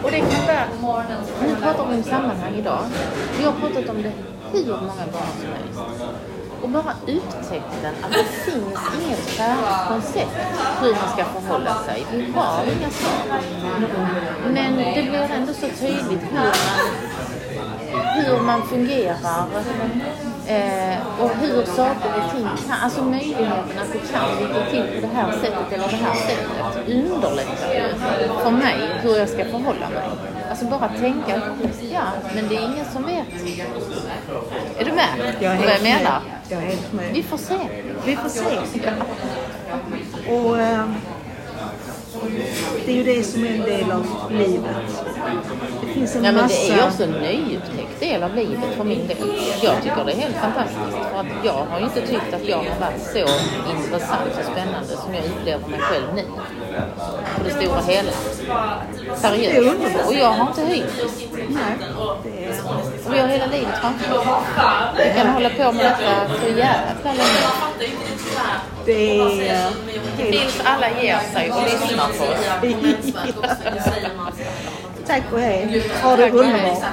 Och det kan vara, nu pratar vi om sammanhang idag. Vi har pratat om det hur många gånger som helst. Och bara upptäckten att det finns inget färdigt koncept hur man ska förhålla sig. Vi har inga svar. Men det blir ändå så tydligt hur man, hur man fungerar. Eh, och hur saker och ting kan, alltså möjligheten att det kan ligga till på det här sättet eller det här sättet underlättar ju för mig hur jag ska förhålla mig. Alltså bara tänka, ja men det är ingen som vet. Är du med Jag är på vad jag helt med. menar? Jag är helt med. Vi får se. Vi får se. Och eh, det är ju det som är en del av livet. Det finns en Nej, men massa... det är ju också en nyupptäckt del av livet för min del. Jag tycker det är helt fantastiskt för att jag har ju inte tyckt att jag har varit så intressant och spännande som jag upplever mig själv nu. På det stora hela. Seriöst. Och jag har inte är... Och vi har hela livet framför oss. Vi kan hålla på med detta så jävla länge. Det är eh, helt... Tills alla ger sig och lyssnar på oss. Tack och hej. Ha det underbart.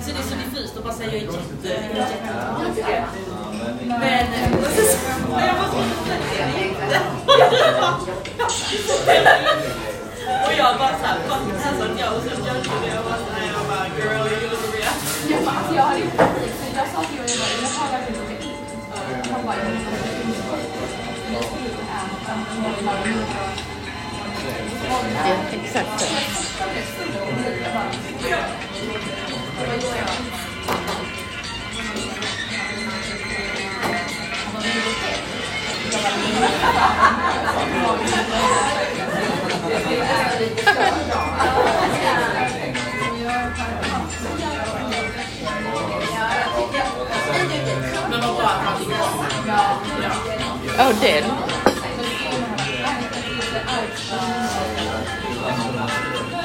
Så det är så diffust att bara säga jag är jätte, jätte Men jag måste Och jag bara såhär, fucking alltså jag och sen jag jag bara såhär, jag bara girl, you look real. Men alltså jag hade ju precis, jag sa till Johan, jag har verkligen inte. Han bara, Yeah. Oh, did? Att man tycker om det.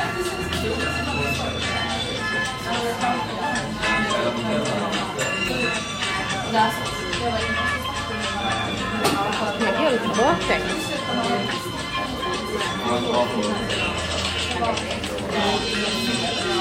Ja. Ja,